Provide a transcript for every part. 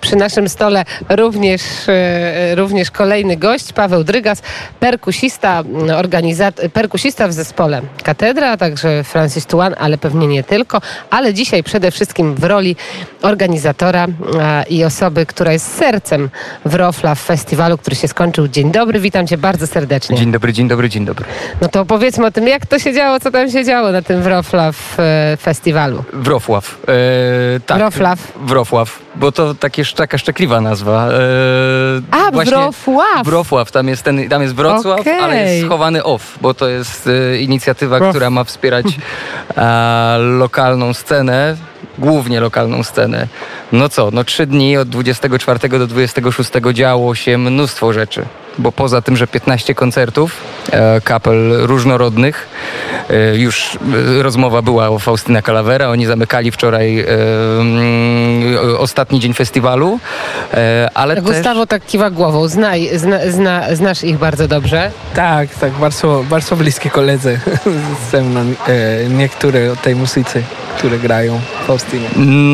Przy naszym stole również, e, również kolejny gość, Paweł Drygas, perkusista, organizat- perkusista w zespole Katedra, także Francis Tuan, ale pewnie nie tylko, ale dzisiaj przede wszystkim w roli organizatora e, i osoby, która jest sercem Wrocław Festiwalu, który się skończył. Dzień dobry, witam Cię bardzo serdecznie. Dzień dobry, dzień dobry, dzień dobry. No to opowiedzmy o tym, jak to się działo, co tam się działo na tym Wrocław e, Festiwalu. Wrocław. E, tak, Wrocław. Wrocław, bo to takie, taka szczekliwa nazwa. E, A, właśnie Wrocław! Wrocław, tam jest, ten, tam jest Wrocław, Okej. ale jest schowany off, bo to jest e, inicjatywa, która ma wspierać lokalną scenę, głównie lokalną scenę. No co, no trzy dni od 24 do 26 działo się mnóstwo rzeczy, bo poza tym, że 15 koncertów, e, kapel różnorodnych, już e, rozmowa była o Faustyna Calavera, oni zamykali wczoraj e, mm, ostatni dzień festiwalu, e, ale też... Gustavo tak kiwa głową, Znaj, zna, zna, znasz ich bardzo dobrze. Tak, tak, bardzo, bardzo bliskie koledzy ze mną, e, niektóre o tej muzyce, które grają w Faustynie.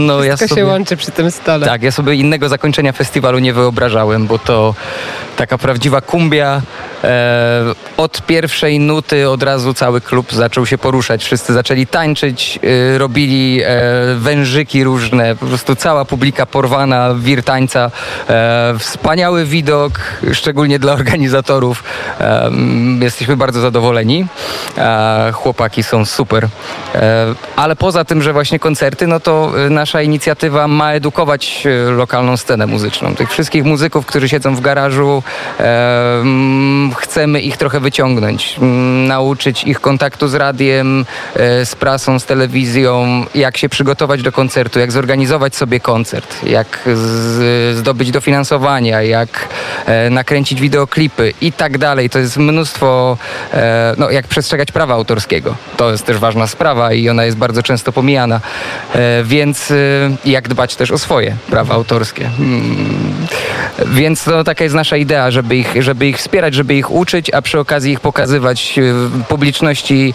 No, ja Wszystko sobie... się łączy przy tym stole. Tak, ja sobie innego zakończenia festiwalu nie wyobrażałem, bo to taka prawdziwa kumbia. E, od pierwszej nuty od razu cały klub zaczął się poruszać. Wszyscy zaczęli tańczyć, e, robili e, wężyki różne, po prostu cała publika porwana, wir tańca. E, wspaniały widok, szczególnie dla organizatorów. E, jesteśmy bardzo zadowoleni. E, chłopaki są super. E, ale poza tym, że właśnie koncerty, no to e, nasza inicjatywa ma edukować lokalną scenę muzyczną. Tych wszystkich muzyków, którzy siedzą w garażu, chcemy ich trochę wyciągnąć, nauczyć ich kontaktu z radiem, e, z prasą, z telewizją, jak się przygotować do koncertu, jak zorganizować sobie koncert, jak z, zdobyć dofinansowania, jak e, nakręcić wideoklipy i tak dalej. To jest mnóstwo, e, no jak przestrzegać prawa autorskiego. To jest też ważna sprawa i ona jest bardzo często pomijana. Więc jak dbać też o swoje prawa autorskie. Mm, Więc to taka jest nasza idea, żeby ich, żeby ich wspierać, żeby ich uczyć, a przy okazji ich pokazywać publiczności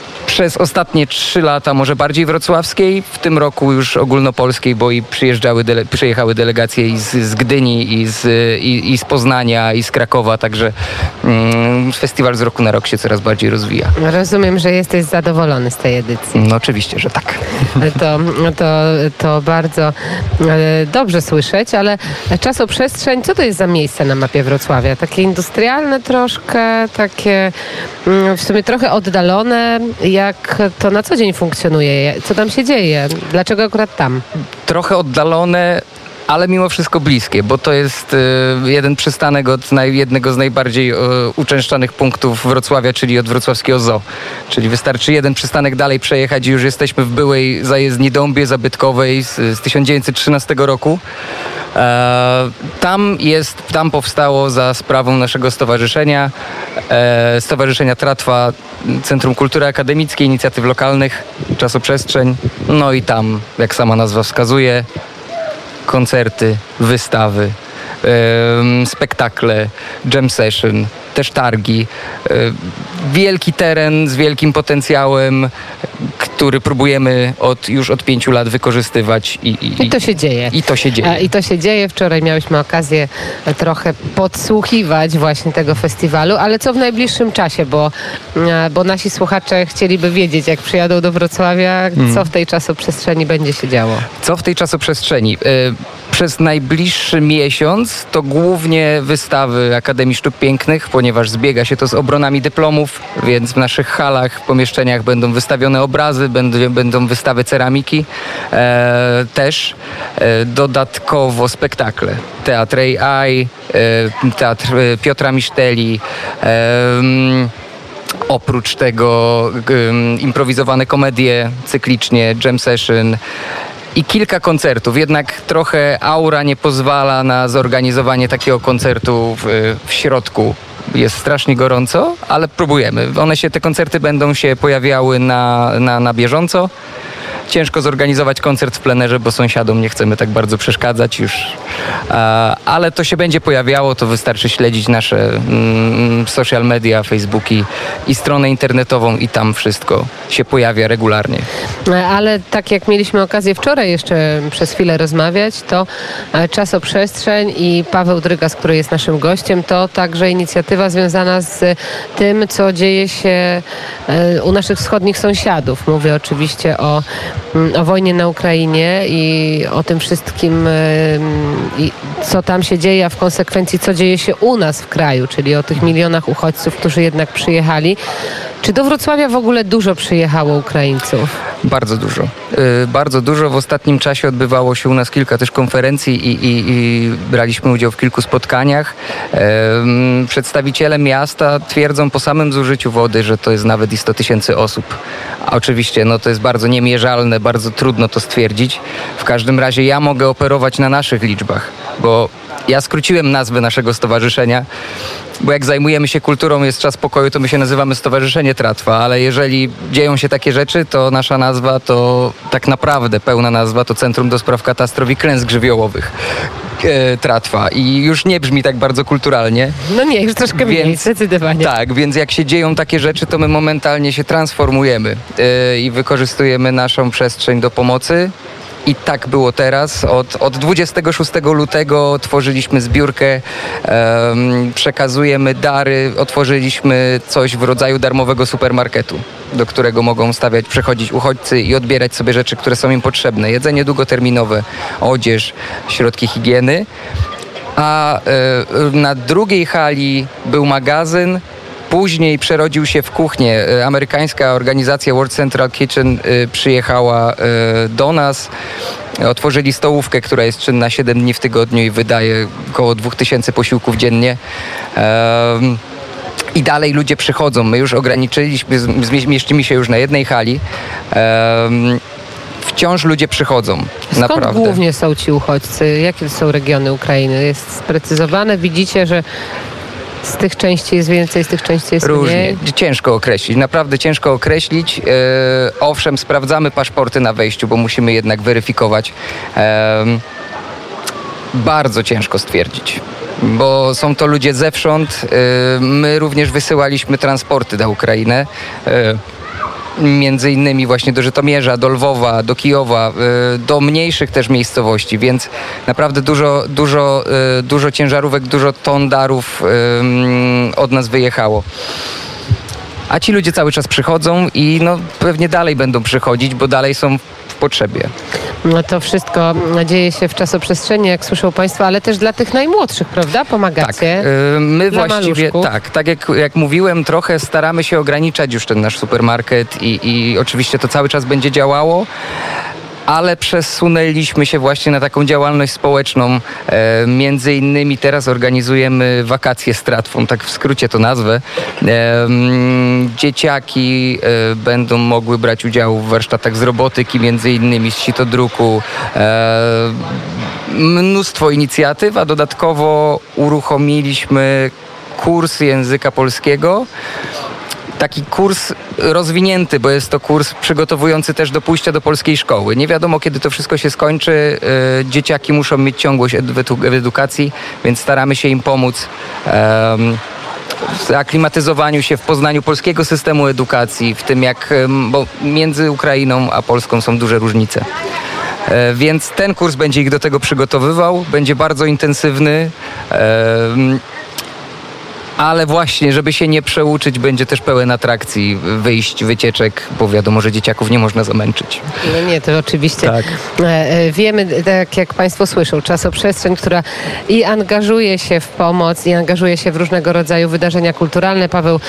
przez ostatnie trzy lata, może bardziej wrocławskiej, w tym roku już ogólnopolskiej, bo i przyjeżdżały dele, przyjechały delegacje i z, z Gdyni, i z, i, i z Poznania, i z Krakowa, także mm, festiwal z roku na rok się coraz bardziej rozwija. Rozumiem, że jesteś zadowolony z tej edycji. No oczywiście, że tak. To, to, to bardzo e, dobrze słyszeć, ale czasoprzestrzeń, co to jest za miejsce na mapie Wrocławia? Takie industrialne troszkę, takie mm, w sumie trochę oddalone. Jak to na co dzień funkcjonuje? Co tam się dzieje? Dlaczego akurat tam? Trochę oddalone, ale mimo wszystko bliskie, bo to jest e, jeden przystanek od jednego z najbardziej e, uczęszczanych punktów Wrocławia, czyli od wrocławskiego zoo. Czyli wystarczy jeden przystanek dalej przejechać i już jesteśmy w byłej zajezdni Dąbie Zabytkowej z, z 1913 roku. E, tam jest, tam powstało za sprawą naszego stowarzyszenia, e, Stowarzyszenia Tratwa, Centrum Kultury Akademickiej, Inicjatyw Lokalnych, Czasoprzestrzeń. No i tam, jak sama nazwa wskazuje, koncerty, wystawy, spektakle, jam session, też targi. E, wielki teren z wielkim potencjałem, który próbujemy od, już od pięciu lat wykorzystywać i, i, I to się dzieje. i to się dzieje. I to się dzieje. Wczoraj miałyśmy okazję e, trochę podsłuchiwać właśnie tego festiwalu, ale co w najbliższym czasie, bo, e, bo nasi słuchacze chcieliby wiedzieć, jak przyjadą do Wrocławia, Mhm. co w tej czasoprzestrzeni będzie się działo. Co w tej czasoprzestrzeni? Przez najbliższy miesiąc to głównie wystawy Akademii Sztuk Pięknych, ponieważ zbiega się to z obronami dyplomów, więc w naszych halach, pomieszczeniach będą wystawione obrazy, będą, będą wystawy ceramiki e, też. E, dodatkowo spektakle. Teatr AI, e, Teatr e, Piotra Miszteli, e, Oprócz tego ym, improwizowane komedie cyklicznie, jam session i kilka koncertów. Jednak trochę aura nie pozwala na zorganizowanie takiego koncertu w, w środku. Jest strasznie gorąco, ale próbujemy. One się, te koncerty będą się pojawiały na, na, na bieżąco. Ciężko zorganizować koncert w plenerze, bo sąsiadom nie chcemy tak bardzo przeszkadzać już. Ale to się będzie pojawiało, to wystarczy śledzić nasze mm, social media, Facebooki i stronę internetową i tam wszystko się pojawia regularnie. Ale tak jak mieliśmy okazję wczoraj jeszcze przez chwilę rozmawiać, to e, czasoprzestrzeń i Paweł Drygas, który jest naszym gościem, to także inicjatywa związana z tym, co dzieje się e, u naszych wschodnich sąsiadów. Mówię oczywiście o, o wojnie na Ukrainie i o tym wszystkim, e, co tam się dzieje, a w konsekwencji co dzieje się u nas w kraju, czyli o tych milionach uchodźców, którzy jednak przyjechali. Czy do Wrocławia w ogóle dużo przyjechało Ukraińców? Bardzo dużo. Yy, bardzo dużo. W ostatnim czasie odbywało się u nas kilka też konferencji i, i, i braliśmy udział w kilku spotkaniach. Przedstawiciele miasta twierdzą po samym zużyciu wody, że to jest nawet i 100 tysięcy osób. Oczywiście no, to jest bardzo niemierzalne, bardzo trudno to stwierdzić. W każdym razie ja mogę operować na naszych liczbach, bo ja skróciłem nazwę naszego stowarzyszenia, bo jak zajmujemy się kulturą, jest czas pokoju, to my się nazywamy Stowarzyszenie Tratwa, ale jeżeli dzieją się takie rzeczy, to nasza nazwa to tak naprawdę pełna nazwa to Centrum do Spraw Katastrof i Klęsk Żywiołowych. E, tratwa i już nie brzmi tak bardzo kulturalnie. No nie, już troszkę więc, mniej, zdecydowanie. Tak, więc jak się dzieją takie rzeczy, to my momentalnie się transformujemy e, i wykorzystujemy naszą przestrzeń do pomocy i tak było teraz. Od, od 26 lutego tworzyliśmy zbiórkę, um, przekazujemy dary, otworzyliśmy coś w rodzaju darmowego supermarketu, do którego mogą stawiać, przechodzić uchodźcy i odbierać sobie rzeczy, które są im potrzebne. Jedzenie długoterminowe, odzież, środki higieny. A y, na drugiej hali był magazyn, Później przerodził się w kuchnię. E, amerykańska organizacja World Central Kitchen e, przyjechała e, do nas. Otworzyli stołówkę, która jest czynna 7 dni w tygodniu i wydaje około 2000 posiłków dziennie. I dalej ludzie przychodzą. My już ograniczyliśmy, zmieścimy się już na jednej hali. Wciąż ludzie przychodzą. Skąd naprawdę. głównie są ci uchodźcy? Jakie są regiony Ukrainy? Jest sprecyzowane? Widzicie, że z tych części jest więcej, z tych części jest Różnie. mniej? Ciężko określić, naprawdę ciężko określić. E, owszem, sprawdzamy paszporty na wejściu, bo musimy jednak weryfikować. E, bardzo ciężko stwierdzić bo są to ludzie zewsząd. E, my również wysyłaliśmy transporty na Ukrainę. E, między innymi właśnie do Żytomierza, do Lwowa, do Kijowa, y, do mniejszych też miejscowości, więc naprawdę dużo, dużo, y, dużo ciężarówek, dużo ton darów od nas wyjechało. A ci ludzie cały czas przychodzą i no, pewnie dalej będą przychodzić, bo dalej są potrzebie. No to wszystko dzieje się w czasoprzestrzeni, jak słyszą Państwo, ale też dla tych najmłodszych, prawda? Pomagacie. Tak, my właściwie, maluszków. tak, tak jak, jak mówiłem, trochę staramy się ograniczać już ten nasz supermarket i, i oczywiście to cały czas będzie działało ale przesunęliśmy się właśnie na taką działalność społeczną. E, między innymi teraz organizujemy wakacje z tratwą, tak w skrócie to nazwę. E, dzieciaki e, będą mogły brać udział w warsztatach z robotyki, między innymi z sitodruku. E, mnóstwo inicjatyw, a dodatkowo uruchomiliśmy kurs języka polskiego taki kurs rozwinięty, bo jest to kurs przygotowujący też do pójścia do polskiej szkoły. Nie wiadomo, kiedy to wszystko się skończy. E, dzieciaki muszą mieć ciągłość w edukacji, więc staramy się im pomóc w aklimatyzowaniu się, w poznaniu polskiego systemu edukacji, w tym jak, bo między Ukrainą a Polską są duże różnice. E, więc ten kurs będzie ich do tego przygotowywał, będzie bardzo intensywny ale właśnie, żeby się nie przeuczyć, będzie też pełen atrakcji, wyjść, wycieczek, bo wiadomo, że dzieciaków nie można zamęczyć. No nie, to oczywiście. Tak. E, e, wiemy, tak jak Państwo słyszą, czasoprzestrzeń, która i angażuje się w pomoc, i angażuje się w różnego rodzaju wydarzenia kulturalne. Paweł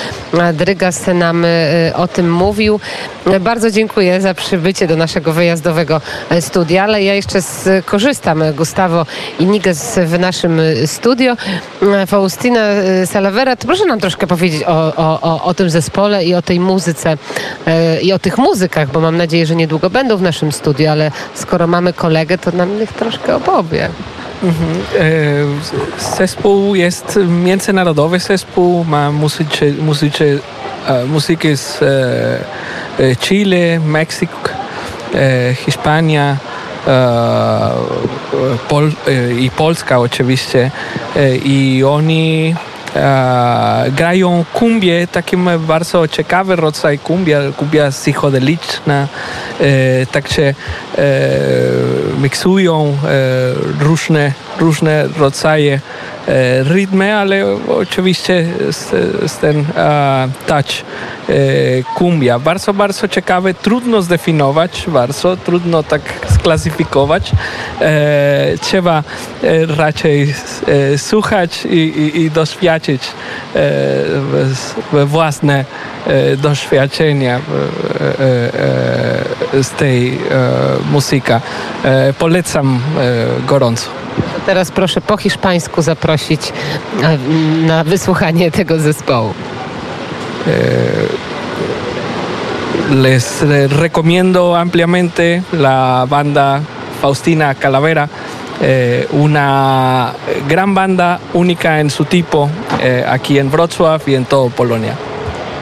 Drygas nam e, o tym mówił. Bardzo dziękuję za przybycie do naszego wyjazdowego studia, ale ja jeszcze skorzystam, Gustavo i Niges w naszym studio. Faustina Salaver to proszę nam troszkę powiedzieć o, o, o, o tym zespole i o tej muzyce e, i o tych muzykach, bo mam nadzieję, że niedługo będą w naszym studiu, ale skoro mamy kolegę, to nam niech troszkę opowie. Mhm. E, zespół jest międzynarodowy zespół, ma muzycy, muzycy, e, muzyki z Chile, Meksyk, Hiszpania, Pol, i Polska oczywiście i oni grają kumbię, takim bardzo ciekawy rodzaj kumbia, kumbia psychodeliczna, także miksują różne, różne rodzaje rytmy, ale oczywiście z, z ten touch kumbia. Bardzo, bardzo ciekawe, trudno zdefiniować, bardzo trudno tak sklasyfikować. Trzeba raczej słuchać i, i, i doświadczyć własne doświadczenia z tej muzyki. Polecam gorąco. Teraz proszę po hiszpańsku zaprosić na wysłuchanie tego zespołu. Les recomiendo ampliamente la banda Faustina Calavera, eh, una gran banda única en su tipo eh, aquí en Wrocław y en todo Polonia.